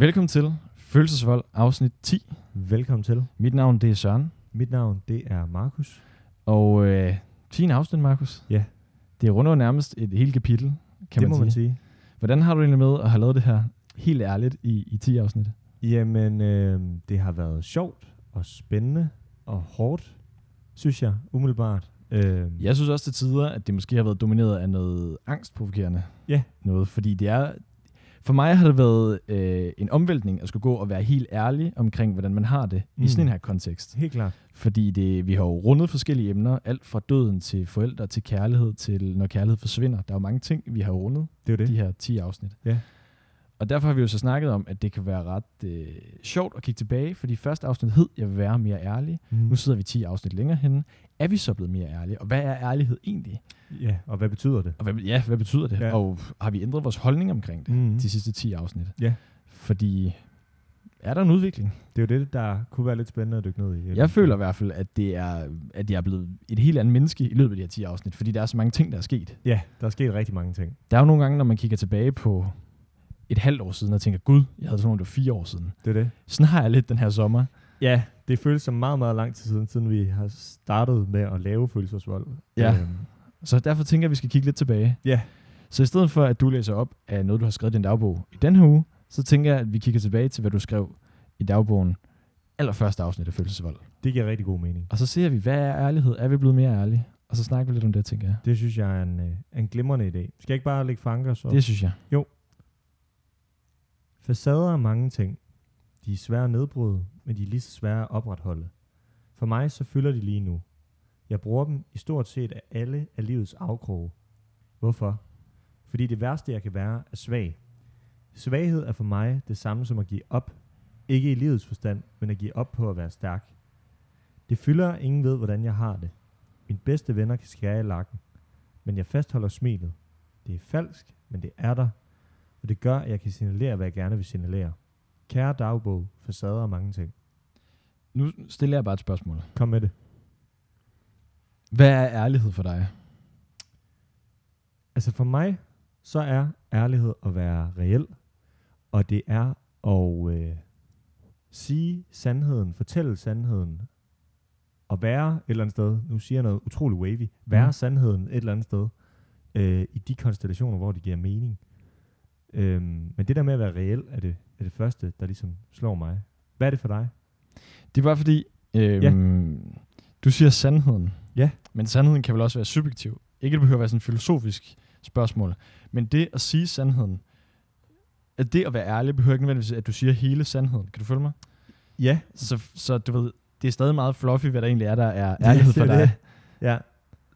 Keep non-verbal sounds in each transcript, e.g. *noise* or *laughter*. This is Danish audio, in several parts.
Velkommen til Følelsesvold, afsnit 10. Velkommen til. Mit navn det er Søren, Mit navn, det er Markus. og øh, 10 afsnit, Markus. Ja. Det runder jo nærmest et helt kapitel, kan det man må sige. man sige. Hvordan har du egentlig med at have lavet det her helt ærligt i, i 10 afsnit? Jamen, øh, det har været sjovt og spændende og hårdt, synes jeg, umiddelbart. Øh, Jeg synes også til tider, at det måske har været domineret af noget angstprovokerende. Ja. Noget, fordi det er... For mig har det været øh, en omvæltning at skulle gå og være helt ærlig omkring, hvordan man har det mm. i Mm. sådan en her kontekst. Helt klart. Fordi det, vi har jo rundet forskellige emner, alt fra døden til forældre, til kærlighed, til når kærlighed forsvinder. Der er jo mange ting, vi har rundet Det er det. de her 10 afsnit. Ja. Og derfor har vi jo så snakket om, at det kan være ret øh, sjovt at kigge tilbage, fordi første afsnit hed, jeg vil være mere ærlig. Mm. Nu sidder vi 10 afsnit længere henne. Er vi så blevet mere ærlige? Og hvad er ærlighed egentlig? Ja, og hvad betyder det? Og hvad, ja, hvad betyder det? Ja. Og har vi ændret vores holdning omkring det, Mm. de sidste 10 afsnit? Ja. Fordi er der en udvikling? Det er jo det, der kunne være lidt spændende at dykke ned i. Jeg føler i hvert fald, at, det er, at jeg er blevet et helt andet menneske i løbet af de her 10 afsnit, fordi der er så mange ting, der er sket. Ja, der er sket rigtig mange ting. Der er jo nogle gange, når man kigger tilbage på et halvt år siden, og tænker, gud, jeg havde sådan nogle, det var fire år siden. Det er det. Sådan har jeg lidt den her sommer. Ja, det føles som meget, meget lang tid siden, siden vi har startet med at lave følelsesvold. Ja. Øhm, Så derfor tænker jeg, at vi skal kigge lidt tilbage. ja, Så i stedet for, at du læser op af noget, du har skrevet i din dagbog i den her uge, så tænker jeg, at vi kigger tilbage til, hvad du skrev i dagbogen allerførste afsnit af Følelsesvold. det giver rigtig god mening. Og så ser vi, hvad er ærlighed? Er vi blevet mere ærlige? Og så snakker vi lidt om det, tænker jeg. Det synes jeg er en, øh, en glimrende idé. Skal jeg ikke bare lægge fanker så? Det synes jeg. Facader er mange ting. De er svære at nedbryde, men de er lige så svære at opretholde. For mig så fylder de lige nu. Jeg bruger dem i stort set af alle af livets afkroge. Hvorfor? Fordi det værste jeg kan være er svag. Svaghed er for mig det samme som at give op. Ikke i livets forstand, men at give op på at være stærk. Det fylder at ingen ved, hvordan jeg har det. Mine bedste venner kan skære i lakken. Men jeg fastholder smilet. Det er falsk, men det er der, og det gør, at jeg kan signalere, hvad jeg gerne vil signalere. Kære dagbog, facader og mange ting. Nu stiller jeg bare et spørgsmål. Kom med det. Hvad er ærlighed for dig? Altså for mig, så er ærlighed at være reel, og det er at øh, sige sandheden, fortælle sandheden, og være et eller andet sted, nu siger jeg noget utroligt wavy, være mm. sandheden et eller andet sted, øh, i de konstellationer, hvor det giver mening. Øhm, men det der med at være reel, er det, er det første, der ligesom slår mig. Hvad er det for dig? Det er bare fordi, øhm, du siger sandheden. Ja. Men sandheden kan vel også være subjektiv. Ikke det behøver at være sådan et filosofisk spørgsmål. Men det at sige sandheden, at det at være ærlig, behøver ikke nødvendigvis, at du siger hele sandheden. Kan du følge mig? Ja, Så, så du ved, det er stadig meget fluffy, hvad der egentlig er, der er ærlighed for det dig. Ja,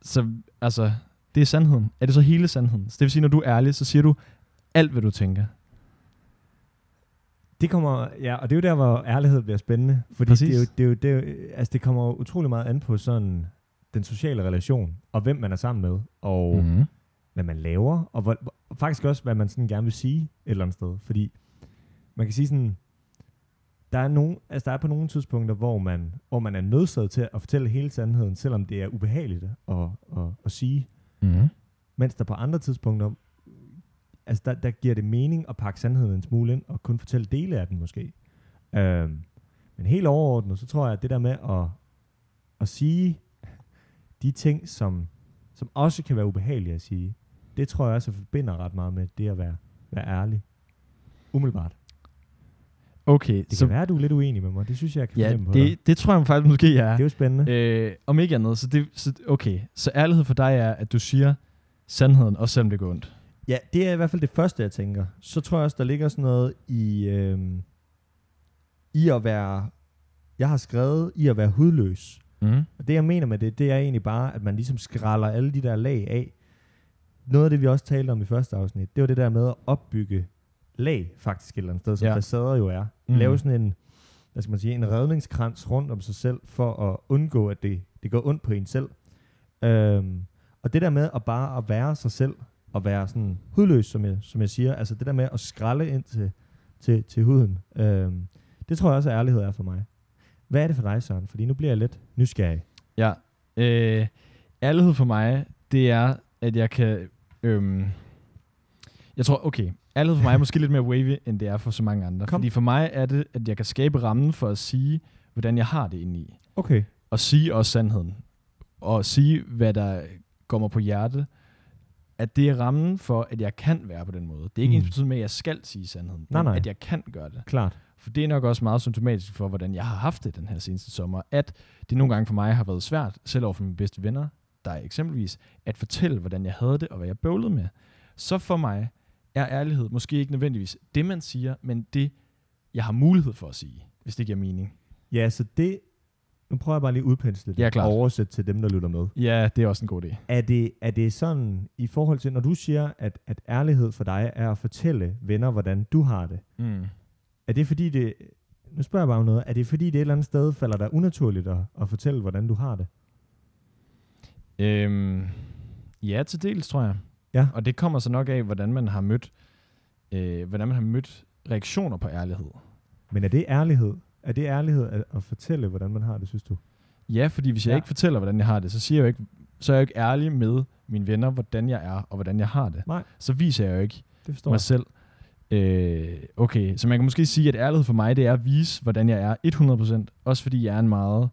Så altså, det er sandheden. Er det så hele sandheden? Så det vil sige, når du er ærlig, så siger du alt, hvad du tænker. Det kommer, ja, og det er jo der, hvor ærlighed bliver spændende. Fordi Præcis. det, er jo, det, er jo, det, er jo, altså det kommer jo utrolig meget an på sådan den sociale relation, og hvem man er sammen med, og mm. Mm. hvad man laver, og, hvor, faktisk også, hvad man sådan gerne vil sige et eller andet sted. Fordi man kan sige sådan, der er, nogen, altså der er på nogle tidspunkter, hvor man, hvor man er nødsaget til at fortælle hele sandheden, selvom det er ubehageligt at, at, at sige. Mm. Mens der på andre tidspunkter, altså der, der giver det mening at pakke sandheden en smule ind, og kun fortælle dele af den måske. Øhm, men helt overordnet, så tror jeg, at det der med at, at sige de ting, som, som også kan være ubehagelige at sige, det tror jeg også forbinder ret meget med det at være, være ærlig. Umiddelbart. Okay, Det så kan være, at du er lidt uenig med mig. Det synes jeg, jeg kan ja, fornemme på det, det tror jeg faktisk måske, jeg er. Det er jo spændende. Øh, om ikke andet, så det, så, okay. Så ærlighed for dig er, at du siger sandheden, også selvom det går ondt. Ja, det er i hvert fald det første, jeg tænker. Så tror jeg også, der ligger sådan noget i, øhm, i at være... Jeg har skrevet i at være hudløs. Mm. Og det, jeg mener med det, det er egentlig bare, at man ligesom skralder alle de der lag af. Noget af det, vi også talte om i første afsnit, det var det der med at opbygge lag, faktisk et eller andet sted, som Ja. facader jo er. Mm. Lave sådan en, hvad skal man sige, en redningskrans rundt om sig selv, for at undgå, at det, det går ondt på en selv. Øhm, og det der med at bare at være sig selv, og være sådan hudløs, som jeg, som jeg siger, altså det der med at skralde ind til, til, til huden, øhm, det tror jeg også, at ærlighed er for mig. Hvad er det for dig, Søren? Fordi nu bliver jeg lidt nysgerrig. Ja. Øh, ærlighed for mig, det er, at jeg kan... Øhm, jeg tror, okay, ærlighed for mig er måske lidt mere wavy, end det er for så mange andre. Kom. Fordi for mig er det, at jeg kan skabe rammen for at sige, hvordan jeg har det inde i. Okay. Og sige også sandheden. Og sige, hvad der mig på hjerte. At det er rammen for, at jeg kan være på den måde. Det er ikke Mm. ens med, at jeg skal sige sandheden. Nej, men nej. At jeg kan gøre det. Klart. For det er nok også meget symptomatisk for, hvordan jeg har haft det den her seneste sommer. At det nogle gange for mig har været svært, selv over for mine bedste venner, der er eksempelvis, at fortælle, hvordan jeg havde det, og hvad jeg bøvlede med. Så for mig er ærlighed måske ikke nødvendigvis det, man siger, men det, jeg har mulighed for at sige, hvis det giver mening. Ja, så det... Nu prøver jeg bare lige at udpensle det Ja, klart. og oversætte til dem, der lytter med. Ja, det er også en god idé. Er det, er det sådan, i forhold til, når du siger, at, at ærlighed for dig er at fortælle venner, hvordan du har det, Mm. er det fordi det... Nu spørger jeg bare om noget. Er det fordi det et eller andet sted falder dig unaturligt at, at fortælle, hvordan du har det? Øhm, ja, til dels, tror jeg. Ja. Og det kommer så nok af, hvordan man har mødt, øh, hvordan man har mødt reaktioner på ærlighed. Men er det ærlighed? Er det ærlighed at, at fortælle, hvordan man har det, synes du? Ja, fordi hvis jeg Ja. ikke fortæller, hvordan jeg har det, så siger jeg jo ikke, så er jeg jo ikke ærlig med mine venner, hvordan jeg er og hvordan jeg har det. Nej. Så viser jeg jo ikke Det mig jeg. selv. Øh, okay, så man kan måske sige, at ærlighed for mig, det er at vise, hvordan jeg er 100%. Også fordi jeg er en meget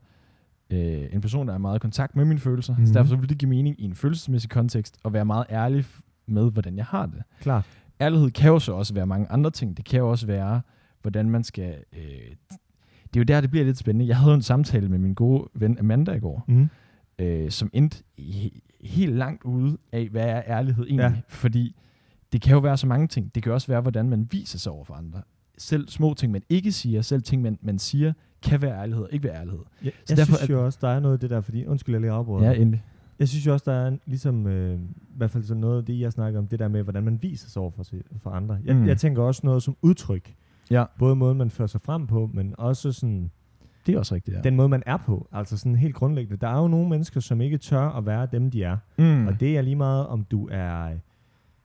øh, en person, der er meget i kontakt med mine følelser. Mm. Mhm. Så derfor så vil det give mening i en følelsesmæssig kontekst at være meget ærlig med, hvordan jeg har det. Klart. Ærlighed kan jo så også være mange andre ting. Det kan jo også være, hvordan man skal... Øh, det er jo der, det bliver lidt spændende. Jeg havde en samtale med min gode ven Amanda i går, Mm. øh, som endte he- helt langt ude af, hvad er ærlighed egentlig. Ja. Ja. Fordi det kan jo være så mange ting. Det kan også være, hvordan man viser sig over for andre. Selv små ting, man ikke siger, selv ting, man, man siger, kan være ærlighed og ikke være ærlighed. Jeg, Så jeg derfor synes jo også, der er noget af det der, fordi, undskyld, jeg lige afbryder. Ja, endelig. Jeg synes jo også, der er en, ligesom, øh, i hvert fald sådan noget af det, jeg snakker om, det der med, hvordan man viser sig over for, for andre. Jeg. Mm. jeg tænker også noget som udtryk. Ja. Både måden, man fører sig frem på, men også sådan, Det er også rigtigt, ja. den måde, man er på. Altså sådan helt grundlæggende. Der er jo nogle mennesker, som ikke tør at være dem, de er. mm. Og det er lige meget, om du er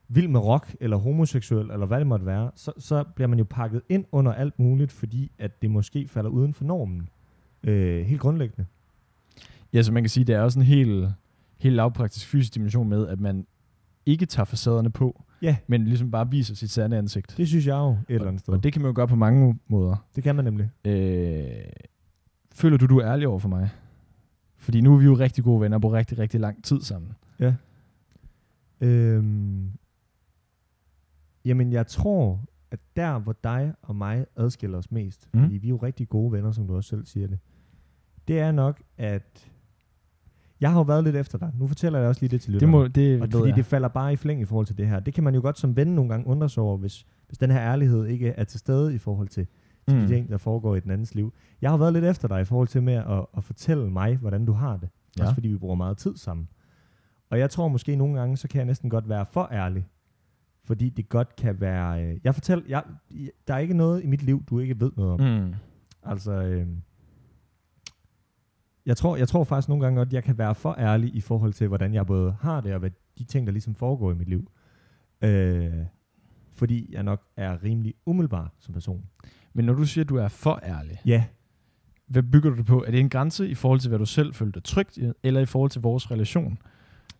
vild med rock, eller homoseksuel, eller hvad det måtte være, så, så bliver man jo pakket ind under alt muligt, fordi at det måske falder uden for normen. Øh, helt grundlæggende. Ja, så man kan sige, det er også en helt, helt lavpraktisk fysisk dimension med, at man ikke tager facaderne på, Ja, men ligesom bare viser sit sande ansigt. det synes jeg jo et eller andet sted. Og det kan man jo gøre på mange måder. det kan man nemlig. Øh, føler du, du er ærlig over for mig? Fordi nu er vi jo rigtig gode venner på rigtig, rigtig lang tid sammen. Ja. Øhm, jamen, jeg tror, at der, hvor dig og mig adskiller os mest, Mm. fordi vi er jo rigtig gode venner, som du også selv siger det, det er nok, at jeg har jo været lidt efter dig. Nu fortæller jeg også lige det til Det, lytterne. må, det og fordi jeg. det falder bare i flæng i forhold til det her. Det kan man jo godt som ven nogle gange undre sig over, hvis, hvis den her ærlighed ikke er til stede i forhold til, til mm. De ting, der foregår i den andens liv. Jeg har været lidt efter dig i forhold til med at, at fortælle mig, hvordan du har det. Ja. Også fordi vi bruger meget tid sammen. Og jeg tror måske nogle gange, så kan jeg næsten godt være for ærlig. Fordi det godt kan være... Øh, jeg fortæller... Jeg, der er ikke noget i mit liv, du ikke ved noget om. Mm. Altså... Øh, jeg tror, jeg tror faktisk nogle gange godt, jeg kan være for ærlig i forhold til, hvordan jeg både har det, og hvad de ting, der ligesom foregår i mit liv. Øh, fordi jeg nok er rimelig umiddelbar som person. Men når du siger, at du er for ærlig, Ja, hvad bygger du det på? Er det en grænse i forhold til, hvad du selv følte dig trygt i, eller i forhold til vores relation?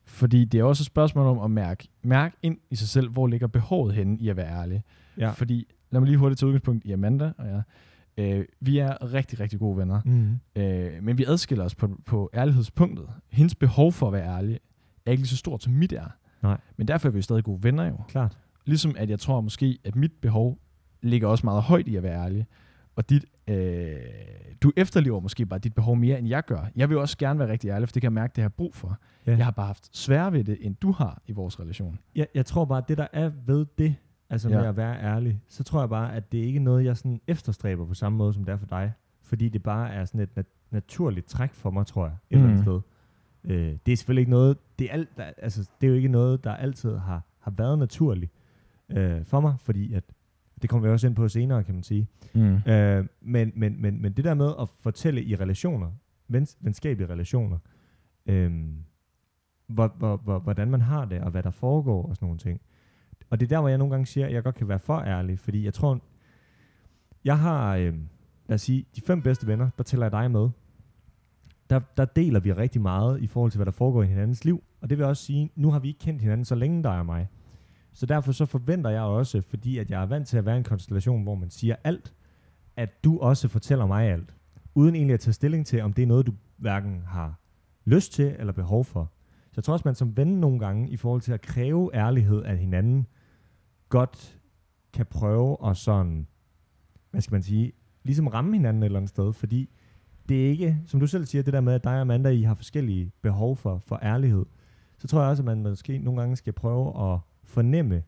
Fordi det er også et spørgsmål om at mærke, mærke ind i sig selv, hvor ligger behovet henne i at være ærlig. ja. Fordi, lad mig lige hurtigt tage udgangspunkt i Amanda og jeg. Øh, vi er rigtig, rigtig gode venner. Mm. Øh, men vi adskiller os på, på ærlighedspunktet. Hendes behov for at være ærlig er ikke lige så stort, som mit er. Nej. Men derfor er vi jo stadig gode venner jo. Klart. Ligesom at jeg tror måske, at mit behov ligger også meget højt i at være ærlig. Og dit, øh, du efterlever måske bare dit behov mere, end jeg gør. Jeg vil også gerne være rigtig ærlig, for det kan jeg mærke, det jeg har brug for. Ja. Jeg har bare haft sværere ved det, end du har i vores relation. Jeg, jeg tror bare, at det der er ved det, altså ja. Med at være ærlig, så tror jeg bare, at det ikke er noget, jeg sådan efterstræber på samme måde, som det er for dig. Fordi det bare er sådan et nat- naturligt træk for mig, tror jeg, et mm. eller andet Mm. sted. Øh, det er selvfølgelig ikke noget, det er, alt, der, altså, det er jo ikke noget, der altid har, har været naturligt øh, for mig, fordi at, det kommer vi også ind på senere, kan man sige. Mm. Øh, men, men, men, men det der med at fortælle i relationer, vens, venskabelige relationer, øh, hvor, hvor, hvor, hvordan man har det, og hvad der foregår, og sådan nogle ting. Og det er der, hvor jeg nogle gange siger, at jeg godt kan være for ærlig, fordi jeg tror, jeg har, øh, lad os sige, de fem bedste venner, der tæller jeg dig med. Der, der deler vi rigtig meget i forhold til, hvad der foregår i hinandens liv. Og det vil også sige, nu har vi ikke kendt hinanden så længe, der er mig. Så derfor så forventer jeg også, fordi at jeg er vant til at være i en konstellation, hvor man siger alt, at du også fortæller mig alt. Uden egentlig at tage stilling til, om det er noget, du hverken har lyst til eller behov for. Så jeg tror også, man som ven nogle gange, i forhold til at kræve ærlighed af hinanden, godt kan prøve at sådan, hvad skal man sige, ligesom ramme hinanden et eller andet sted, fordi det er ikke, som du selv siger, det der med, at dig og Amanda, I har forskellige behov for, for ærlighed, så tror jeg også, at man måske nogle gange skal prøve at fornemme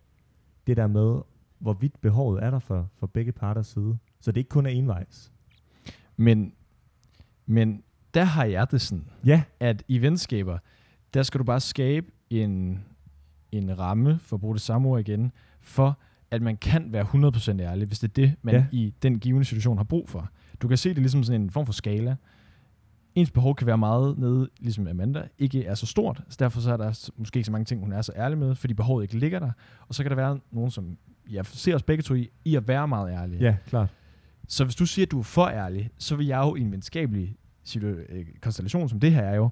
det der med, hvorvidt behovet er der for, for begge parters side. Så det ikke kun er envejs. Men, men der har jeg det sådan, Ja, at i venskaber, der skal du bare skabe en, en ramme, for at bruge det samme ord igen, for at man kan være 100% ærlig, hvis det er det, man Ja. i den givende situation har brug for. Du kan se det ligesom sådan en form for skala. Ens behov kan være meget nede, ligesom Amanda, ikke er så stort, så derfor så er der måske ikke så mange ting, hun er så ærlig med, fordi behovet ikke ligger der. Og så kan der være nogen, som jeg ser os begge to i, i at være meget ærlige. ja, klart. Så hvis du siger, at du er for ærlig, så vil jeg jo i en venskabelig øh, konstellation, som det her er jo,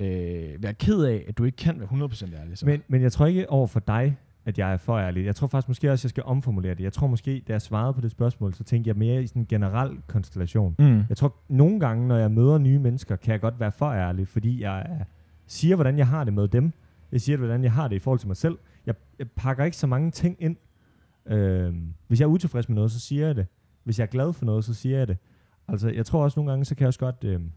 øh, være ked af, at du ikke kan være 100% ærlig. Så. Men, men jeg tror ikke over for dig, at jeg er for ærlig. Jeg tror faktisk måske også, at jeg skal omformulere det. Jeg tror måske, da jeg svarede på det spørgsmål, så tænkte jeg mere i sådan en generel konstellation. mm. Jeg tror, nogle gange, når jeg møder nye mennesker, kan jeg godt være for ærlig, fordi jeg er, siger, hvordan jeg har det med dem. Jeg siger, hvordan jeg har det i forhold til mig selv. Jeg, jeg pakker ikke så mange ting ind. Øhm, hvis jeg er utilfreds med noget, så siger jeg det. Hvis jeg er glad for noget, så siger jeg det. Altså, jeg tror også nogle gange, så kan jeg også godt øhm,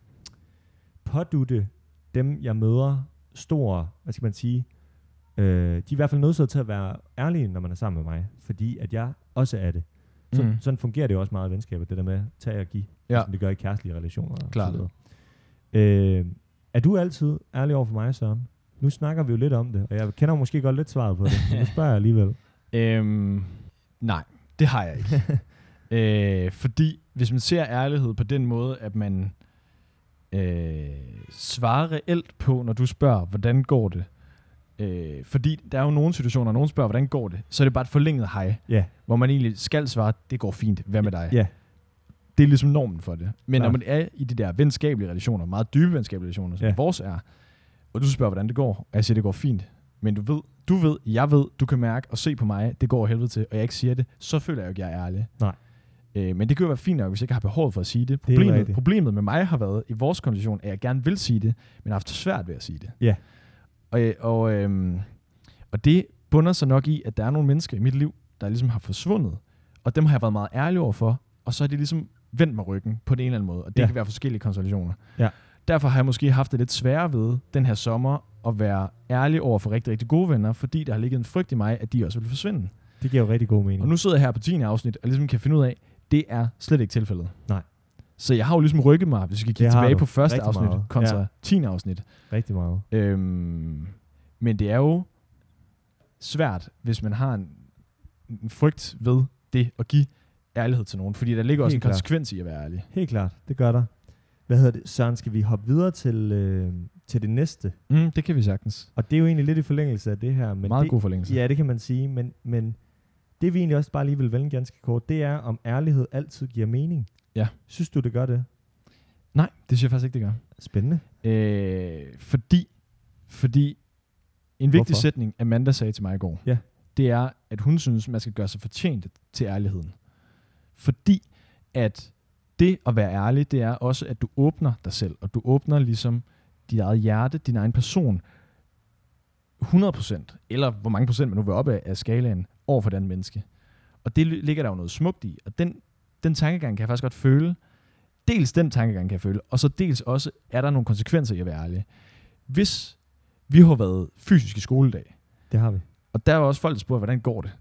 pådutte dem, jeg møder, stor, hvad skal man sige, øh, de er i hvert fald nødt til at være ærlige, når man er sammen med mig, fordi at jeg også er det. Så, Mm. Sådan fungerer det jo også meget i venskaber, det der med at tage og give, Ja. som det gør i kærestelige relationer. og Klart. så videre. Øh, er du altid ærlig over for mig, Søren? Nu snakker vi jo lidt om det, og jeg kender måske godt lidt svaret på det, men nu spørger jeg alligevel. *laughs* Øhm, nej, det har jeg ikke. *laughs* øh, fordi hvis man ser ærlighed på den måde, at man øh, svarer reelt på, når du spørger, hvordan går det? Øh, fordi der er jo nogle situationer, når nogen spørger, hvordan går det? Så er det bare et forlænget hej, Ja, hvor man egentlig skal svare, det går fint, hvad med dig? ja, Det er ligesom normen for det. Men Klart. når man er i de der venskabelige relationer, meget dybe venskabelige relationer, som ja. vores er, og du spørger, hvordan det går, og jeg siger, det går fint, men du ved, du ved, jeg ved, du kan mærke og se på mig, det går helvede til, og jeg ikke siger det, så føler jeg jo ikke, jeg er ærlig. Nej. Øh, men det kan jo være fint nok, hvis jeg ikke har behov for at sige det. Det er Problemet, rigtigt. problemet med mig har været i vores kondition, at jeg gerne vil sige det, men har haft svært ved at sige det. Ja. Og, øh, og, øhm, og det bunder sig nok i, at der er nogle mennesker i mit liv, der ligesom har forsvundet, og dem har jeg været meget ærlig over for, og så har de ligesom vendt mig ryggen på den ene eller anden måde, og det ja. kan være forskellige konstellationer. Ja. Derfor har jeg måske haft det lidt sværere ved den her sommer at være ærlig over for rigtig, rigtig gode venner, fordi der har ligget en frygt i mig, at de også vil forsvinde. det giver jo rigtig god mening. Og nu sidder jeg her på 10. afsnit, og ligesom kan finde ud af, det er slet ikke tilfældet. Nej. Så jeg har jo ligesom rykket mig, hvis vi kigge tilbage på første Rigtig afsnit meget. kontra Ja. ja. 10. afsnit. Rigtig meget. Øhm, men det er jo svært, hvis man har en, en frygt ved det at give ærlighed til nogen, fordi der ligger også Helt en klart. konsekvens i at være ærlig. Helt klart, det gør der. Hvad hedder det? Søren, skal vi hoppe videre til, øh, til det næste? Mm, det kan vi sagtens. Og det er jo egentlig lidt i forlængelse af det her. Men Meget det, god forlængelse. Ja, det kan man sige, men, men det vi egentlig også bare lige vil vende ganske kort, det er, om ærlighed altid giver mening. Ja. Synes du, det gør det? Nej, det synes jeg faktisk ikke, det gør. Spændende. Øh, fordi, fordi en vigtig Hvorfor? sætning, Amanda sagde til mig i går, Ja. det er, at hun synes, man skal gøre sig fortjent til ærligheden. Fordi at det at være ærlig, det er også, at du åbner dig selv, og du åbner ligesom dit eget hjerte, din egen person, 100%, eller hvor mange procent man nu vil op af, af skalaen, over for den menneske. Og det ligger der jo noget smukt i, og den, den tankegang kan jeg faktisk godt føle. Dels den tankegang kan jeg føle, og så dels også, er der nogle konsekvenser i at være ærlig. Hvis vi har været fysisk i skoledag, Det har vi. og der var også folk, der spurgte, hvordan går det?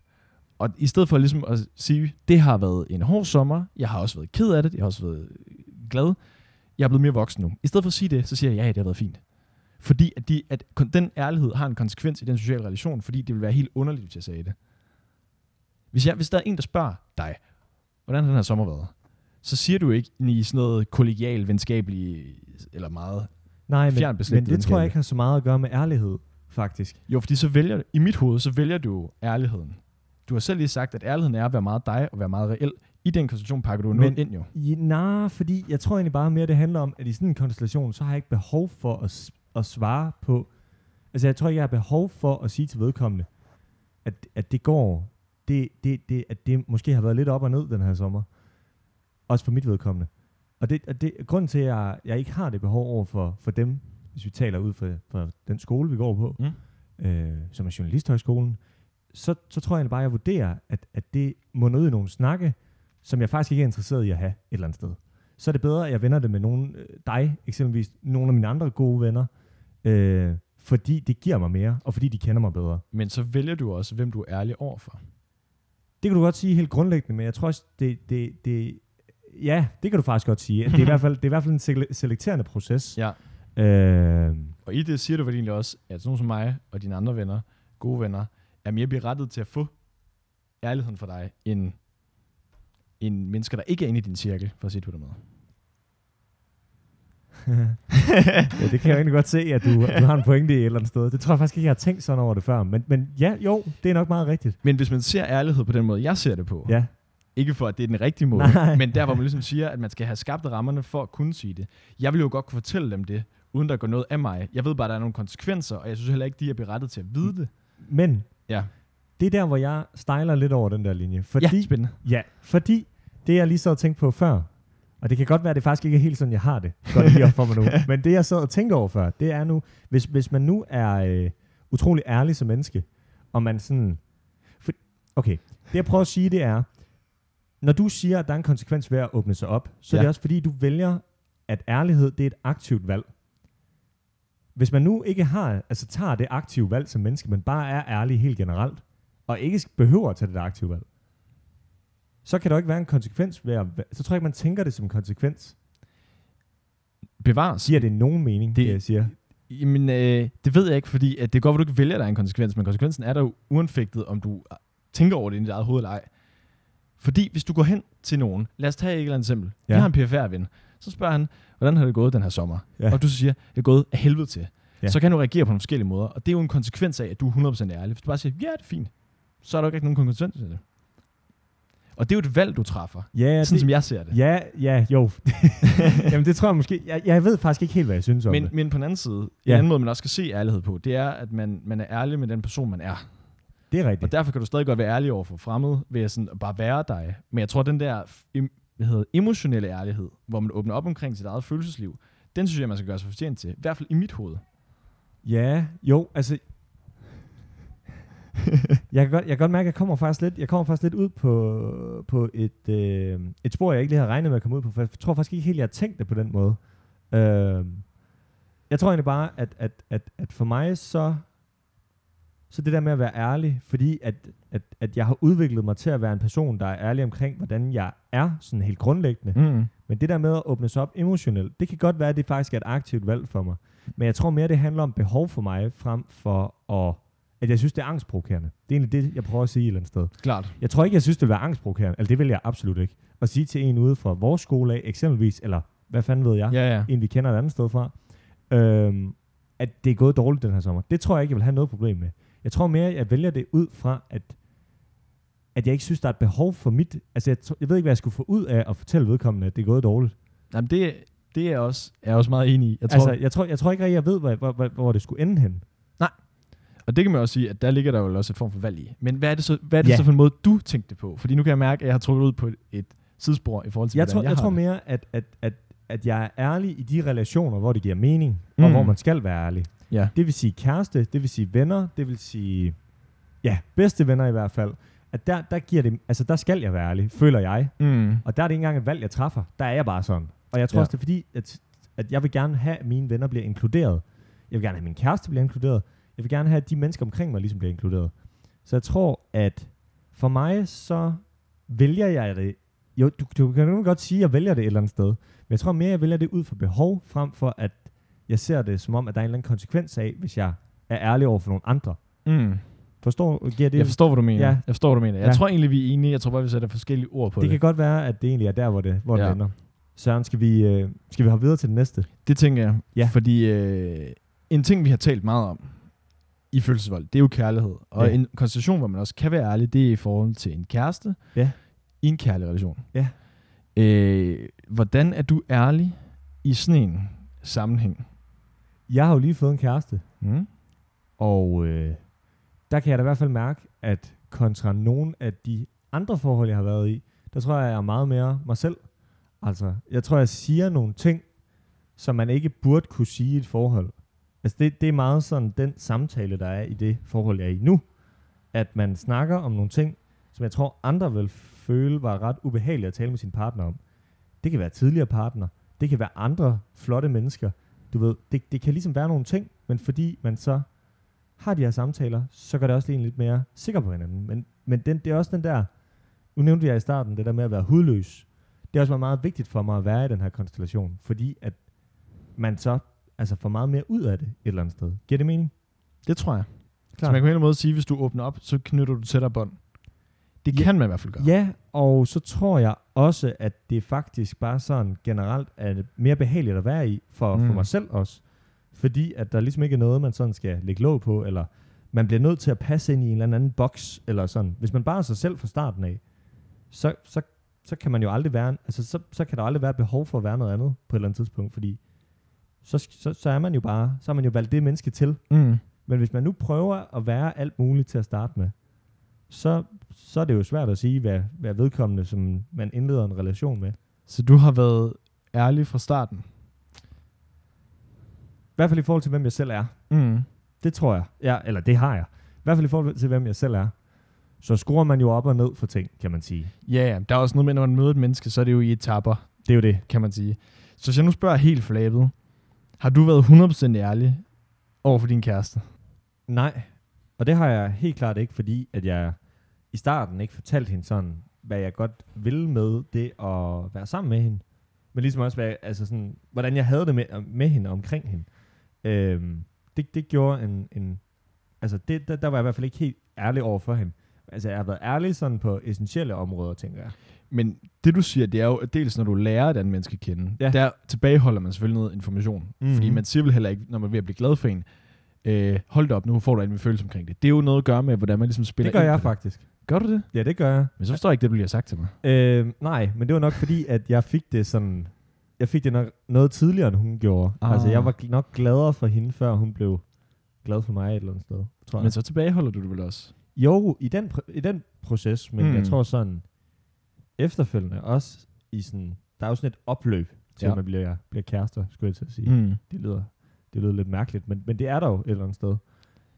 Og i stedet for ligesom at sige, det har været en hård sommer, jeg har også været ked af det, jeg har også været glad, jeg er blevet mere voksen nu. I stedet for at sige det, så siger jeg, ja det har været fint. Fordi at, de, at den ærlighed har en konsekvens i den sociale relation, fordi det vil være helt underligt, hvis jeg sagde det. Hvis, jeg, hvis der er en, der spørger dig, hvordan har den her sommer været? Så siger du ikke i sådan noget kollegial, venskabelig, eller meget. Nej, men, men det tror jeg ikke har så meget at gøre med ærlighed, faktisk. Jo, fordi så vælger, i mit hoved, så vælger du ærligheden. Du har selv lige sagt, at ærligheden er at være meget dig og være meget reel. I den konstellation pakker du noget ind jo. Ja, nej, fordi jeg tror egentlig bare mere, det handler om, at i sådan en konstellation, så har jeg ikke behov for at, at svare på... Altså, jeg tror ikke, jeg har behov for at sige til vedkommende, at, at det går, det, det, det, at det måske har været lidt op og ned den her sommer. Også for mit vedkommende. Og det, og det grunden til, at jeg, jeg ikke har det behov over for, for dem, hvis vi taler ud fra, fra den skole, vi går på, Mm. øh, som er Journalisthøjskolen, så, så tror jeg bare, at jeg vurderer, at, at det må ud i nogle snakke, som jeg faktisk ikke er interesseret i at have et eller andet sted. Så er det bedre, at jeg vender det med nogen, øh, dig eksempelvis, nogle af mine andre gode venner, øh, fordi det giver mig mere, og fordi de kender mig bedre. Men så vælger du også, hvem du er ærlig overfor. Det kan du godt sige helt grundlæggende, men jeg tror også, det, det, det ja, det kan du faktisk godt sige. Det er i *laughs* hvert fald, det er i hvert fald en sele- selekterende proces. Ja. Øh, Og i det siger du vel egentlig også, at sådan som mig og dine andre venner, gode venner, er mere berettet til at få ærligheden for dig, end, end mennesker, der ikke er inde i din cirkel, for at sige det på den måde. Ja, det kan jeg egentlig godt se, at du, du har en pointe i et eller andet sted. Det tror jeg faktisk ikke, jeg har tænkt sådan over det før. Men, men ja, jo, det er nok meget rigtigt. Men hvis man ser ærlighed på den måde, jeg ser det på, Ja, ikke for, at det er den rigtige måde, Nej. men der, hvor man ligesom siger, at man skal have skabt rammerne for at kunne sige det. Jeg vil jo godt kunne fortælle dem det, uden der går noget af mig. Jeg ved bare, at der er nogle konsekvenser, og jeg synes heller ikke, de er berettet til at vide det. men Ja, det er der, hvor jeg stejler lidt over den der linje. Fordi, ja spændende. ja, fordi det, jeg lige sad og tænkte på før, og det kan godt være, at det faktisk ikke er helt sådan, jeg har det. Godt lige op for mig nu. *laughs* Men det, jeg sad og tænkte over før, det er nu, hvis, hvis man nu er øh, utrolig ærlig som menneske, og man sådan... For, okay, det jeg prøver at sige, det er, når du siger, at der er en konsekvens ved at åbne sig op, så ja. er det også fordi, du vælger, at ærlighed, det er et aktivt valg. Hvis man nu ikke har, altså tager det aktive valg som menneske, men bare er ærlig helt generelt, og ikke behøver at tage det aktive valg, så kan der ikke være en konsekvens ved at, så tror jeg ikke, man tænker det som en konsekvens. Bevares. Giver det nogen mening, det, Det- jeg siger? Jamen, øh, det ved jeg ikke, fordi at det er godt, at du ikke vælger, at der er en konsekvens, men konsekvensen er der jo uanfægtet, om du tænker over det i dit eget hoved eller ej. Fordi hvis du går hen til nogen, lad os tage et eller andet eksempel. Ja. Vi har en PFR-ven. Så spørger han, hvordan har det gået den her sommer? Ja. Og du så siger, det er gået af helvede til. Ja. Så kan du reagere på nogle forskellige måder. Og det er jo en konsekvens af, at du er 100% ærlig. Hvis du bare siger, ja, det er fint, så er der jo ikke nogen konsekvens til det. Og det er jo et valg, du træffer. Ja, sådan det, som jeg ser det. ja, ja, jo. *laughs* Jamen det tror jeg måske, jeg, jeg ved faktisk ikke helt, hvad jeg synes om Men, det. men på den anden side, en Ja. anden måde, man også skal se ærlighed på, det er, at man, man er ærlig med den person, man er. Det er Og rigtigt. derfor kan du stadig godt være ærlig over for fremmede, ved at sådan bare være dig. Men jeg tror, den der hvad hedder, emotionelle ærlighed, hvor man åbner op omkring sit eget følelsesliv, den synes jeg, man skal gøre sig fortjent til. I hvert fald i mit hoved. Ja, jo, altså... *laughs* jeg, kan godt, jeg kan godt mærke, at jeg kommer faktisk lidt, jeg kommer faktisk lidt ud på, på et, øh, et spor, jeg ikke lige havde regnet med at komme ud på, for jeg tror faktisk ikke helt, jeg har tænkt det på den måde. Øh, jeg tror egentlig bare, at, at, at, at for mig så, så det der med at være ærlig, fordi at, at, at jeg har udviklet mig til at være en person, der er ærlig omkring, hvordan jeg er, sådan helt grundlæggende. Mm. Men det der med at åbne sig op emotionelt, det kan godt være, at det faktisk er et aktivt valg for mig. Men jeg tror mere, det handler om behov for mig, frem for at, at jeg synes, det er angstprovokerende. Det er egentlig det, jeg prøver at sige et eller andet sted. Klart. Jeg tror ikke, jeg synes, det vil være angstprovokerende. Eller det vil jeg absolut ikke. At sige til en ude fra vores skole af, eksempelvis, eller hvad fanden ved jeg, Ja, ja. en vi kender et andet sted fra, øhm, at det er gået dårligt den her sommer. Det tror jeg ikke, jeg vil have noget problem med. Jeg tror mere, jeg vælger det ud fra, at, at jeg ikke synes, der er et behov for mit... Altså, jeg, jeg ved ikke, hvad jeg skulle få ud af at fortælle vedkommende, at det er gået dårligt. Jamen, det, det er jeg også, er jeg også meget enig i. Jeg tror, altså, jeg tror, jeg tror ikke rigtig, jeg ved, hvor, hvor, hvor, hvor det skulle ende hen. Og det kan man også sige, at der ligger der jo også et form for valg i. Men hvad er det så, hvad er det Ja. så for en måde, du tænkte på? Fordi nu kan jeg mærke, at jeg har trukket ud på et, sidespor i forhold til, Jeg tror, jeg, jeg tror det. mere, at, at, at, at jeg er ærlig i de relationer, hvor det giver mening, mm. Og hvor man skal være ærlig. Ja. Det vil sige kæreste, det vil sige venner, det vil sige, ja, bedste venner i hvert fald. At der, der, giver det, altså der skal jeg være ærlig, føler jeg. Mm. Og der er det ikke engang et valg, jeg træffer. Der er jeg bare sådan. Og jeg tror ja. også, det er fordi, at, at jeg vil gerne have, at mine venner bliver inkluderet. Jeg vil gerne have, at min kæreste bliver inkluderet. Jeg vil gerne have, at de mennesker omkring mig ligesom bliver inkluderet. Så jeg tror, at for mig, så vælger jeg det. Jo, du, du kan jo godt sige, at jeg vælger det et eller andet sted. Men jeg tror mere, jeg vælger det ud fra behov, frem for at jeg ser det som om, at der er en eller anden konsekvens af, hvis jeg er ærlig over for nogle andre. Mm. Forstår, giver det? Jeg forstår, hvad du mener. Ja. Jeg forstår, hvad du mener. Jeg Ja. tror egentlig, vi er enige. Jeg tror bare, vi sætter forskellige ord på det det. kan godt være, at det egentlig er der, hvor det, hvor Ja. det ender. Søren, skal vi, øh, skal vi hoppe videre til det næste? Det tænker jeg. Ja. Fordi øh, en ting, vi har talt meget om i følelsesvold, det er jo kærlighed. Og Ja. en konstellation, hvor man også kan være ærlig, det er i forhold til en kæreste Ja. i en kærlig relation. Ja. Øh, hvordan er du ærlig i sådan en sammenhæng? Jeg har jo lige fået en kæreste, Mm? og øh, der kan jeg da i hvert fald mærke, at kontra nogle af de andre forhold, jeg har været i, der tror jeg, jeg er meget mere mig selv. Altså, jeg tror, jeg siger nogle ting, som man ikke burde kunne sige i et forhold. Altså, det, det er meget sådan den samtale, der er i det forhold, jeg er i nu. At man snakker om nogle ting, som jeg tror, andre vil føle var ret ubehagelige at tale med sin partner om. Det kan være tidligere partner, det kan være andre flotte mennesker. Du ved, det, det kan ligesom være nogle ting, men fordi man så har de her samtaler, så gør det også lige en lidt mere sikker på hinanden. Men, men den, det er også den der, nu nævnte jeg i starten, det der med at være hudløs. Det er også meget vigtigt for mig at være i den her konstellation, fordi at man så altså får meget mere ud af det et eller andet sted. Giver det mening? Det tror jeg. Klart. Så man kan på en eller anden måde sige, hvis du åbner op, så knytter du tættere bånd. Det Ja. kan man i hvert fald gøre. Ja, og så tror jeg også, at det faktisk bare sådan generelt er mere behageligt at være i, for, mm. for mig selv også. Fordi at der ligesom ikke er noget, man sådan skal lægge låg på, eller man bliver nødt til at passe ind i en eller anden boks, eller sådan. Hvis man bare er sig selv fra starten af, så, så, så kan man jo aldrig være, altså så, så kan der aldrig være behov for at være noget andet på et eller andet tidspunkt, fordi så, så, så er man jo bare, så har man jo valgt det menneske til. Mm. Men hvis man nu prøver at være alt muligt til at starte med, så, så er det jo svært at sige, hvad, hvad vedkommende, som man indleder en relation med. Så du har været ærlig fra starten? I hvert fald i forhold til, hvem jeg selv er. Mm. Det tror jeg. Ja, eller det har jeg. I hvert fald i forhold til, hvem jeg selv er. Så skruer man jo op og ned for ting, kan man sige. Ja, ja. Der er også noget med, når man møder et menneske, så er det jo i etapper, Det er jo det. kan man sige. Så hvis jeg nu spørger helt flabet, har du været 100% ærlig over for din kæreste? Nej. Og det har jeg helt klart ikke, fordi at jeg i starten ikke fortalte hende sådan, hvad jeg godt ville med det at være sammen med hende. Men ligesom også, hvad, altså sådan, hvordan jeg havde det med, med hende og omkring hende. Øhm, det, det gjorde en... en altså, det, der, der var jeg i hvert fald ikke helt ærlig over for hende. Altså, jeg har været ærlig sådan på essentielle områder, tænker jeg. Men det du siger, det er jo at dels, når du lærer et andet menneske at kende, Ja. der tilbageholder man selvfølgelig noget information. Mhm. Mm-hmm. Fordi man siger vel heller ikke, når man er ved at blive glad for en, øh, hold da op, nu får du en følelse omkring det. Det er jo noget at gøre med, hvordan man ligesom spiller Det gør jeg faktisk. Gør du det? Ja, det gør jeg. Men så forstår jeg ikke det, har sagt til mig. Øh, nej, men det var nok fordi, at jeg fik det sådan... Jeg fik det nok noget tidligere, end hun gjorde. Ah. Altså, jeg var nok gladere for hende, før hun blev glad for mig et eller andet sted, tror jeg. Men så tilbageholder du det vel også? Jo, i den, i den proces, men. Mm. jeg tror sådan, efterfølgende også i sådan... Der er jo sådan et opløb til, ja. At man bliver, bliver kærester, skulle jeg til at sige. Mm. Det lyder, det lyder lidt mærkeligt, men, men det er der jo et eller andet sted.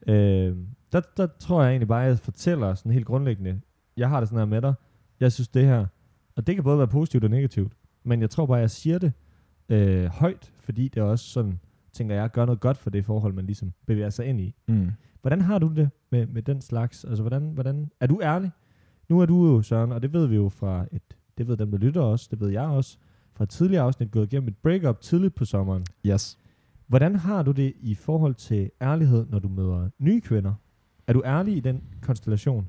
Øh, der, der tror jeg egentlig bare, at jeg fortæller sådan helt grundlæggende, jeg har det sådan her med dig, jeg synes det her, og det kan både være positivt og negativt, men jeg tror bare, at jeg siger det øh, højt, fordi det også sådan, tænker jeg, gør noget godt for det forhold, man ligesom bevæger sig ind i. Mm. Hvordan har du det med, med den slags? Altså, hvordan, hvordan, er du ærlig? Nu er du jo, Søren, og det ved vi jo fra et, det ved dem, der lytter også, det ved jeg også, fra et tidligere afsnit gået igennem et breakup tidligt på sommeren. Yes. Hvordan har du det i forhold til ærlighed, når du møder nye kvinder? Er du ærlig i den konstellation?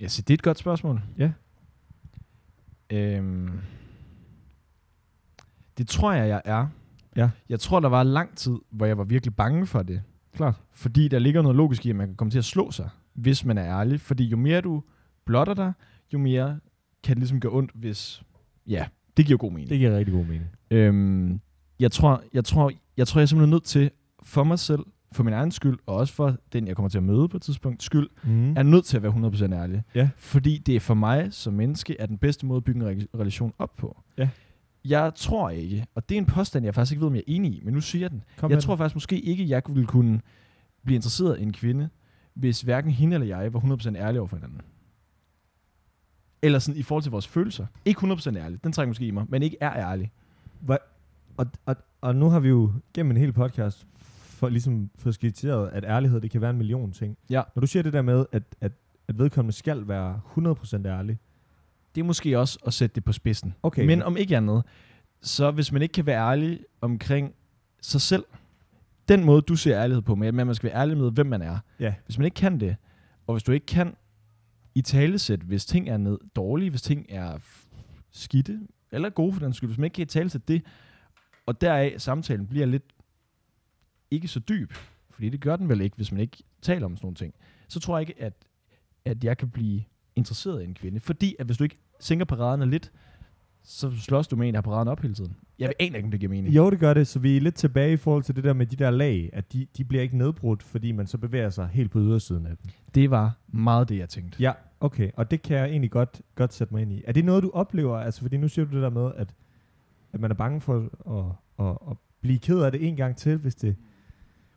Ja, så det er et godt spørgsmål. Ja. Øhm, det tror jeg, jeg er. Ja. Jeg tror, der var lang tid, hvor jeg var virkelig bange for det. Klart. Fordi der ligger noget logisk i, at man kan komme til at slå sig, hvis man er ærlig. Fordi jo mere du blotter dig, jo mere kan det ligesom gøre ondt, hvis... Ja, det giver god mening. Det giver rigtig god mening. Øhm, jeg, tror, jeg, tror, jeg tror, jeg er simpelthen nødt til, for mig selv, for min egen skyld, og også for den, jeg kommer til at møde på et tidspunkt, skyld, Mm. er nødt til at være 100% ærlig. Ja. Fordi det er for mig som menneske, er den bedste måde at bygge en re- relation op på. Ja. Jeg tror ikke, og det er en påstand, jeg faktisk ikke ved, om jeg er enig i, men nu siger jeg den. Kom jeg tror faktisk måske ikke, jeg ville kunne blive interesseret i en kvinde, hvis hverken hende eller jeg var 100% ærlige over for hinanden. Eller sådan i forhold til vores følelser. Ikke 100% ærlig, den trækker måske i mig, men ikke er ærlig. Hva- og, og, og nu har vi jo gennem en hel podcast for ligesom for skitseret, at ærlighed, det kan være en million ting. Ja. Når du siger det der med, at, at, at vedkommende skal være 100% ærlig. Det er måske også at sætte det på spidsen. Okay. Men om ikke andet, så hvis man ikke kan være ærlig omkring sig selv, den måde, du ser ærlighed på, med at man skal være ærlig med, hvem man er. Ja. Hvis man ikke kan det, og hvis du ikke kan i talesæt, hvis ting er ned, dårlige, hvis ting er skidte, eller gode for den skyld, hvis man ikke kan i talesæt det, og deraf samtalen bliver lidt ikke så dyb, fordi det gør den vel ikke, hvis man ikke taler om sådan nogle ting, så tror jeg ikke, at, at jeg kan blive interesseret i en kvinde. Fordi at hvis du ikke sænker paraderne lidt, så slås du med en, der har paraden op hele tiden. Jeg aner ikke, om det giver mening. Jo, det gør det, så vi er lidt tilbage i forhold til det der med de der lag, at de, de bliver ikke nedbrudt, fordi man så bevæger sig helt på ydersiden af dem. Det var meget det, jeg tænkte. Ja, okay, og det kan jeg egentlig godt, godt sætte mig ind i. Er det noget, du oplever, altså fordi nu siger du det der med, at, at man er bange for at, at, at blive ked af det en gang til, hvis det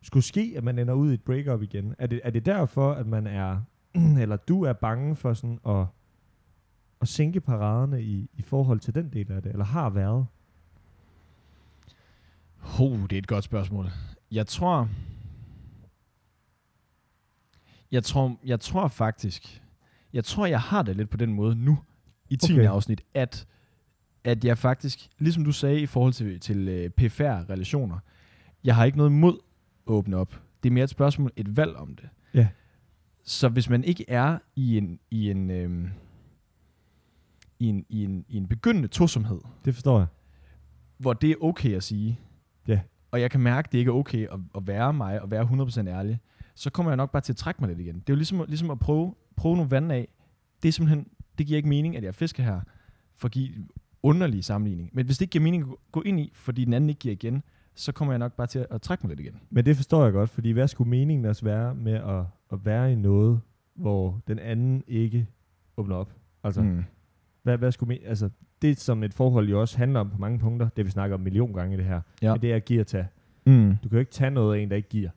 skulle ske, at man ender ud i et breakup igen. Er det, er det derfor, at man er, *clears throat* eller du er bange for sådan at, at sænke paraderne i, i forhold til den del af det, eller har været? Oh, det er et godt spørgsmål. Jeg tror... Jeg tror, jeg tror faktisk... Jeg tror, jeg har det lidt på den måde nu, i 10. Okay. afsnit, at, at jeg faktisk, ligesom du sagde i forhold til, til uh, PFR-relationer, jeg har ikke noget imod at åbne op. Det er mere et spørgsmål, et valg om det. Ja. Så hvis man ikke er i en, i en, øhm, i en, i en, i en begyndende tosomhed, Det forstår jeg. hvor det er okay at sige, Ja. og jeg kan mærke, at det ikke er okay at, at være mig og være 100% ærlig, så kommer jeg nok bare til at trække mig lidt igen. Det er jo ligesom, ligesom at prøve, prøve nogle vand af. Det er simpelthen, det giver ikke mening, at jeg fisker her, for at give underlig sammenligning. Men hvis det ikke giver mening at gå- gå ind i, fordi den anden ikke giver igen, så kommer jeg nok bare til at, at trække mig lidt igen. Men det forstår jeg godt, fordi hvad skulle meningen også være med at, at være i noget, hvor den anden ikke åbner op? Altså, mm. Hvad, hvad skulle altså, det som et forhold jo også handler om på mange punkter, det vi snakker om million gange i det her, Ja. men det er at give og tage. Mm. Du kan jo ikke tage noget af en, der ikke giver.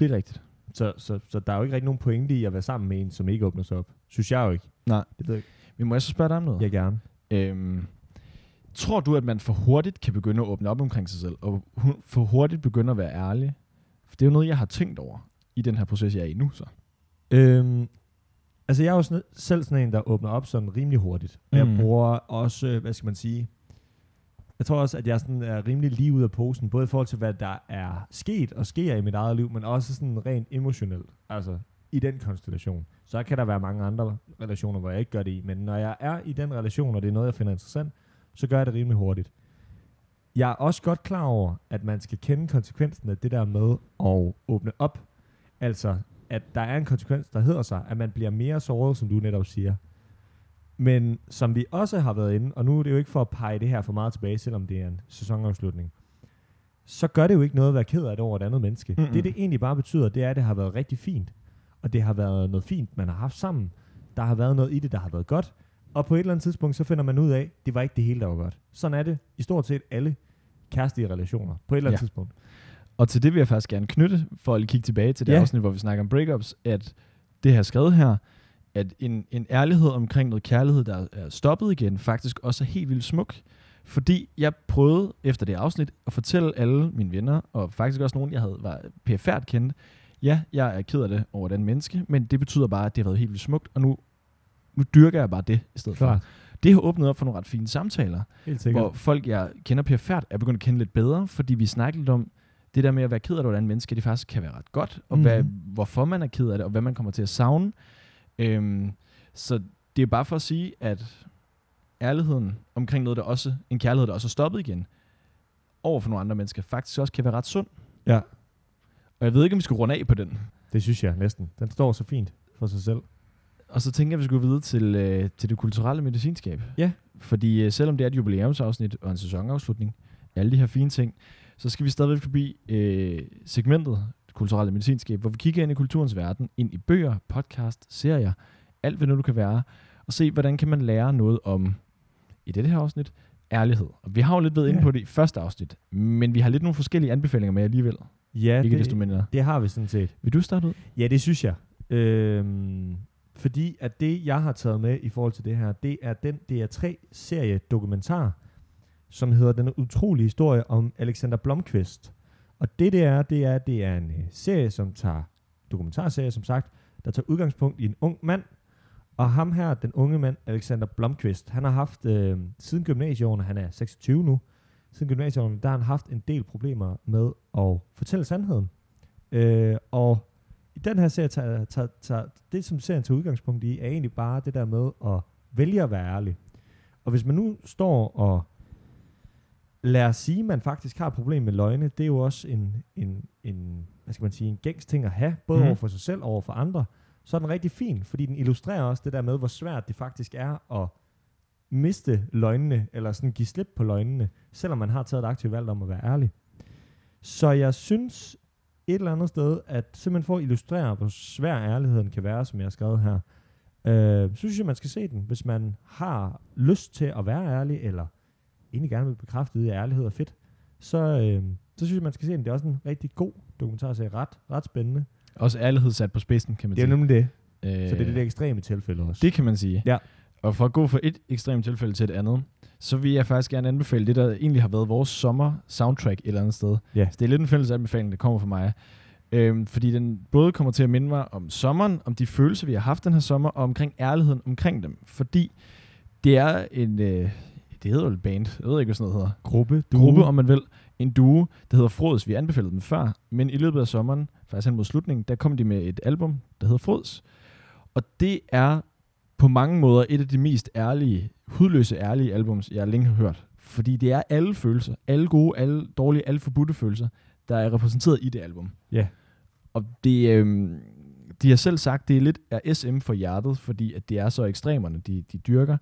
Det er rigtigt. Så, så, så der er jo ikke rigtig nogen pointe i at være sammen med en, som ikke åbner sig op. Synes jeg jo ikke. Nej. Det ved jeg ikke. Men må jeg så spørge dig om noget? Jeg gerne. Øhm, tror du, at man for hurtigt kan begynde at åbne op omkring sig selv, og for hurtigt begynde at være ærlig? For det er jo noget, jeg har tænkt over i den her proces, jeg er i nu. Så. Øhm, altså jeg er jo sådan, selv sådan en, der åbner op sådan rimelig hurtigt. Og Mm. jeg bruger også, øh, hvad skal man sige, jeg tror også, at jeg sådan er rimelig lige ud af posen, både i forhold til, hvad der er sket og sker i mit eget liv, men også sådan rent emotionelt, altså i den konstellation. Så kan der være mange andre relationer, hvor jeg ikke gør det i, men når jeg er i den relation, og det er noget, jeg finder interessant, så gør jeg det rimelig hurtigt. Jeg er også godt klar over, at man skal kende konsekvensen af det der med at åbne op. Altså, at der er en konsekvens, der hedder sig, at man bliver mere såret, som du netop siger. Men som vi også har været inde, og nu er det jo ikke for at pege det her for meget tilbage, selvom det er en sæsonafslutning, så gør det jo ikke noget at være ked af det over et andet menneske. Mm-mm. Det, det egentlig bare betyder, det er, at det har været rigtig fint. Og det har været noget fint, man har haft sammen. Der har været noget i det, der har været godt. Og på et eller andet tidspunkt, så finder man ud af, det var ikke det hele, der var godt. Sådan er det i stort set alle kærestelige relationer. På et eller andet Ja. tidspunkt. Og til det vil jeg faktisk gerne knytte, for at kigge tilbage til det Ja. afsnit, hvor vi snakker om breakups, at det her skrevet her, at en, en ærlighed omkring noget kærlighed, der er stoppet igen, faktisk også er helt vildt smuk. Fordi jeg prøvede efter det afsnit at fortælle alle mine venner, og faktisk også nogen, jeg havde var PFR kendt, ja, jeg er ked af det over den menneske, men det betyder bare, at det har været helt vildt smukt, og nu, nu dyrker jeg bare det i stedet for. Det har åbnet op for nogle ret fine samtaler, hvor folk, jeg kender PFR, er begyndt at kende lidt bedre, fordi vi snakker lidt om det der med at være ked af det, hvordan mennesker det faktisk kan være ret godt, og Mhm. hvad, hvorfor man er ked af det, og hvad man kommer til at savne. Øhm, så det er bare for at sige, at ærligheden omkring noget, der også, en kærlighed, der også er stoppet igen, over for nogle andre mennesker, faktisk også kan være ret sund. Ja. Og jeg ved ikke, om vi skal runde af på den. Det synes jeg næsten. Den står så fint for sig selv. Og så tænker jeg, at vi skal gå videre til, øh, til det kulturelle medicinskab. Ja. Fordi øh, selvom det er et jubilæumsafsnit og en sæsonafslutning, alle de her fine ting, så skal vi stadigvæk forbi øh, segmentet det kulturelle medicinskab, hvor vi kigger ind i kulturens verden, ind i bøger, podcast, serier, alt hvad nu du kan være, og se, hvordan kan man lære noget om, i dette her afsnit, ærlighed. Og vi har jo lidt været inde på det i første afsnit, men vi har lidt nogle forskellige anbefalinger med alligevel. Ja, ikke det, desto mindre. det har vi sådan set. Vil du starte ud? Ja, det synes jeg. Øhm, fordi at det, jeg har taget med i forhold til det her, det er den DR3-serie dokumentar, som hedder Den utrolige historie om Alexander Blomqvist. Og det det er, det er, det er en øh, serie, som tager, dokumentarserie som sagt, der tager udgangspunkt i en ung mand, og ham her, den unge mand, Alexander Blomqvist, han har haft, øh, siden gymnasieårene, han er 26 nu, siden gymnasieårene, der har han haft en del problemer med at fortælle sandheden. Øh, og i den her serie, tager, tager, tager, det som serien tager udgangspunkt i, er egentlig bare det der med at vælge at være ærlig. Og hvis man nu står og lader sige, at man faktisk har et problem med løgne, det er jo også en, en, en hvad skal man sige, en gængs ting at have, både mm. over for sig selv og over for andre. Så er den rigtig fin, fordi den illustrerer også det der med, hvor svært det faktisk er at miste løgnene, eller sådan give slip på løgnene, selvom man har taget et aktivt valg om at være ærlig. Så jeg synes et eller andet sted, at simpelthen for at illustrere, hvor svær ærligheden kan være, som jeg har skrevet her, øh, synes jeg, man skal se den, hvis man har lyst til at være ærlig, eller egentlig gerne vil bekræfte, at ærlighed er fedt, så, øh, så synes jeg, man skal se den. Det er også en rigtig god dokumentar, så er ret, ret spændende. Også ærlighed sat på spidsen, kan man Det er sige. nemlig det. Øh, Så det er det der ekstreme tilfælde også. Det kan man sige. Ja. Og for at gå fra et ekstremt tilfælde til et andet, så vil jeg faktisk gerne anbefale det, der egentlig har været vores sommer-soundtrack et eller andet sted. Ja. Så det er lidt en fælles anbefaling, der kommer fra mig. Øhm, fordi den både kommer til at minde mig om sommeren, om de følelser, vi har haft den her sommer, og omkring ærligheden omkring dem. Fordi det er en, øh, det hedder jo et band, jeg ved ikke, hvad sådan noget hedder. gruppe, Gruppe, om man vil. En duo, der hedder Frods. Vi anbefalede dem før, men i løbet af sommeren, faktisk hen mod slutningen, der kom de med et album, der hedder Frods. Og det er på mange måder et af de mest ærlige, hudløse ærlige albums, jeg længe har hørt. Fordi det er alle følelser, alle gode, alle dårlige, alle forbudte følelser, der er repræsenteret i det album. Ja. Og det, øhm, de har selv sagt, det er lidt er SM for hjertet, fordi at det er så ekstremerne, de, de dyrker.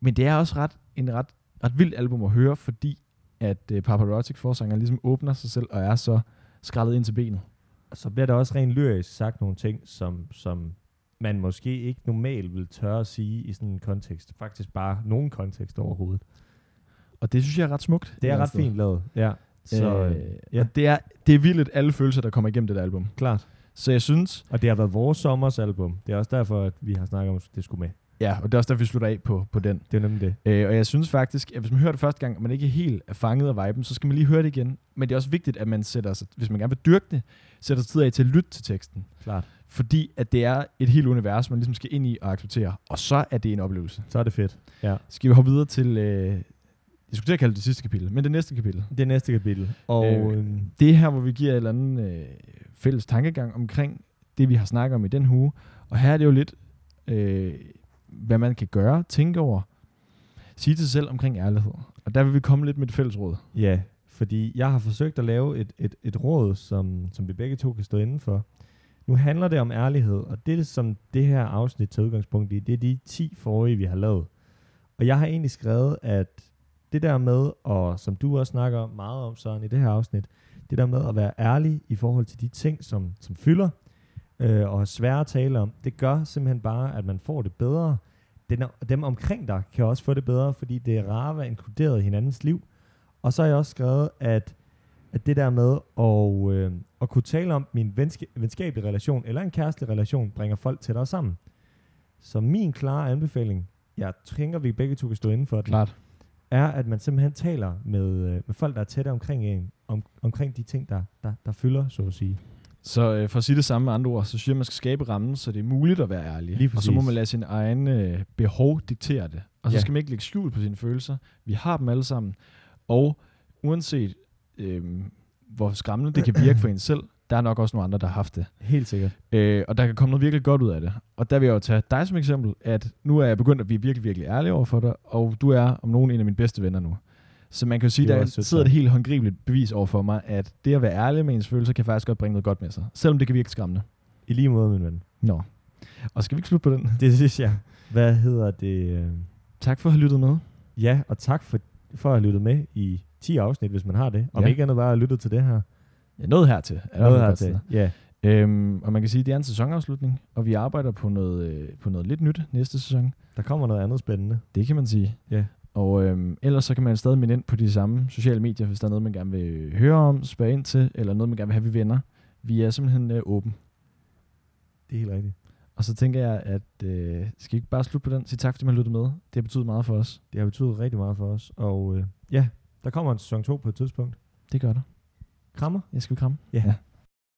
Men det er også ret, en ret, ret vildt album at høre, fordi at øh, Paparazzi forsanger ligesom åbner sig selv og er så skrællet ind til benet. så bliver der også rent lyrisk sagt nogle ting, som, som man måske ikke normalt vil tørre at sige i sådan en kontekst. Faktisk bare nogen kontekst overhovedet. Og det synes jeg er ret smukt. Det er et ret eller andet fint lavet. Ja. sted. Så øh, øh, ja. og det er, det er vildt alle følelser, der kommer igennem det der album. klart. Så jeg synes, Og det har været vores sommers album. Det er også derfor, at vi har snakket om, at det skulle med. Ja, og det er også derfor, vi slutter af på, på den. Det er nemlig det. Øh, og jeg synes faktisk, at hvis man hører det første gang, og man ikke helt er fanget af viben, så skal man lige høre det igen. Men det er også vigtigt, at man sætter sig, hvis man gerne vil dyrke det, sætter sig tid af til at lytte til teksten. Klart. Fordi at det er et helt univers, man ligesom skal ind i og acceptere. Og så er det en oplevelse. Så er det fedt. Ja. Skal vi hoppe videre til, øh, jeg skulle til at kalde det det sidste kapitel, men det næste kapitel. Det er næste kapitel. Og Øh, øh, Det er her, hvor vi giver et eller andet øh, fælles tankegang omkring det, vi har snakket om i den uge. Og her er det jo lidt, øh, hvad man kan gøre, tænke over, sige til sig selv omkring ærlighed. Og der vil vi komme lidt med et fælles råd. ja, fordi jeg har forsøgt at lave et, et, et råd, som, som vi begge to kan stå inden for. Nu handler det om ærlighed, og det, som det her afsnit tager udgangspunkt i, det er de 10 forrige, vi har lavet. Og jeg har egentlig skrevet, at det der med, og som du også snakker meget om, Søren, i det her afsnit, det der med at være ærlig i forhold til de ting, som, som fylder, øh, og svære at tale om, det gør simpelthen bare, at man får det bedre. Den, dem omkring dig kan også få det bedre, fordi det er rart at være inkluderet i hinandens liv. Og så har jeg også skrevet, at, at det der med at, øh, at kunne tale om min venske, venskabelig relation eller en kærestelig relation, bringer folk tættere sammen. Så min klare anbefaling, jeg tænker, vi begge to kan stå inden for den, Klart. er, at man simpelthen taler med, øh, med folk, der er tætte omkring en, om, omkring de ting, der, der, der fylder, så at sige. Så øh, for at sige det samme med andre ord, så synes jeg, man skal skabe rammen, så det er muligt at være ærlig. Lige og så må man lade sin egen øh, behov diktere det. Og så Ja. skal man ikke lægge skjul på sine følelser. Vi har dem alle sammen. Og uanset øh, hvor skræmmende det kan virke for en *clears throat* selv, der er nok også nogle andre, der har haft det. Helt sikkert. Øh, og der kan komme noget virkelig godt ud af det. Og der vil jeg jo tage dig som eksempel, at nu er jeg begyndt at blive virkelig, virkelig ærlig over for dig, og du er om nogen en af mine bedste venner nu. Så man kan jo sige, Det er der sødt sidder sagt. et helt håndgribeligt bevis over for mig, at det at være ærlig med ens følelser, kan faktisk godt bringe noget godt med sig. Selvom det kan virke skræmmende. I lige måde, min ven. Nå. Og skal vi ikke slutte på den? Det synes jeg. Hvad hedder det? øh, Tak for at have lyttet med. Ja, og tak for, for at have lyttet med i 10 afsnit, hvis man har det. Om Ja. ikke andet bare at lytte til det her. Ja, noget hertil. Er Noget hertil. Ja, Øhm, og man kan sige, at det er en sæsonafslutning, og vi arbejder på noget, øh, på noget lidt nyt næste sæson. der kommer noget andet spændende. Det kan man sige. Ja. Og øhm, ellers så kan man stadig minde ind på de samme sociale medier, hvis der er noget, man gerne vil høre om, spørge ind til, eller noget, man gerne vil have, vi venner. Vi er simpelthen øh, åben. Det er helt rigtigt. Og så tænker jeg, at øh, skal vi ikke bare slutte på den? Sige tak, fordi man lyttede med. Det har betydet meget for os. Det har betydet rigtig meget for os. Og øh, ja, der kommer en sæson 2 på et tidspunkt. Det gør der. Krammer. Jeg skal vi kramme? Ja. ja.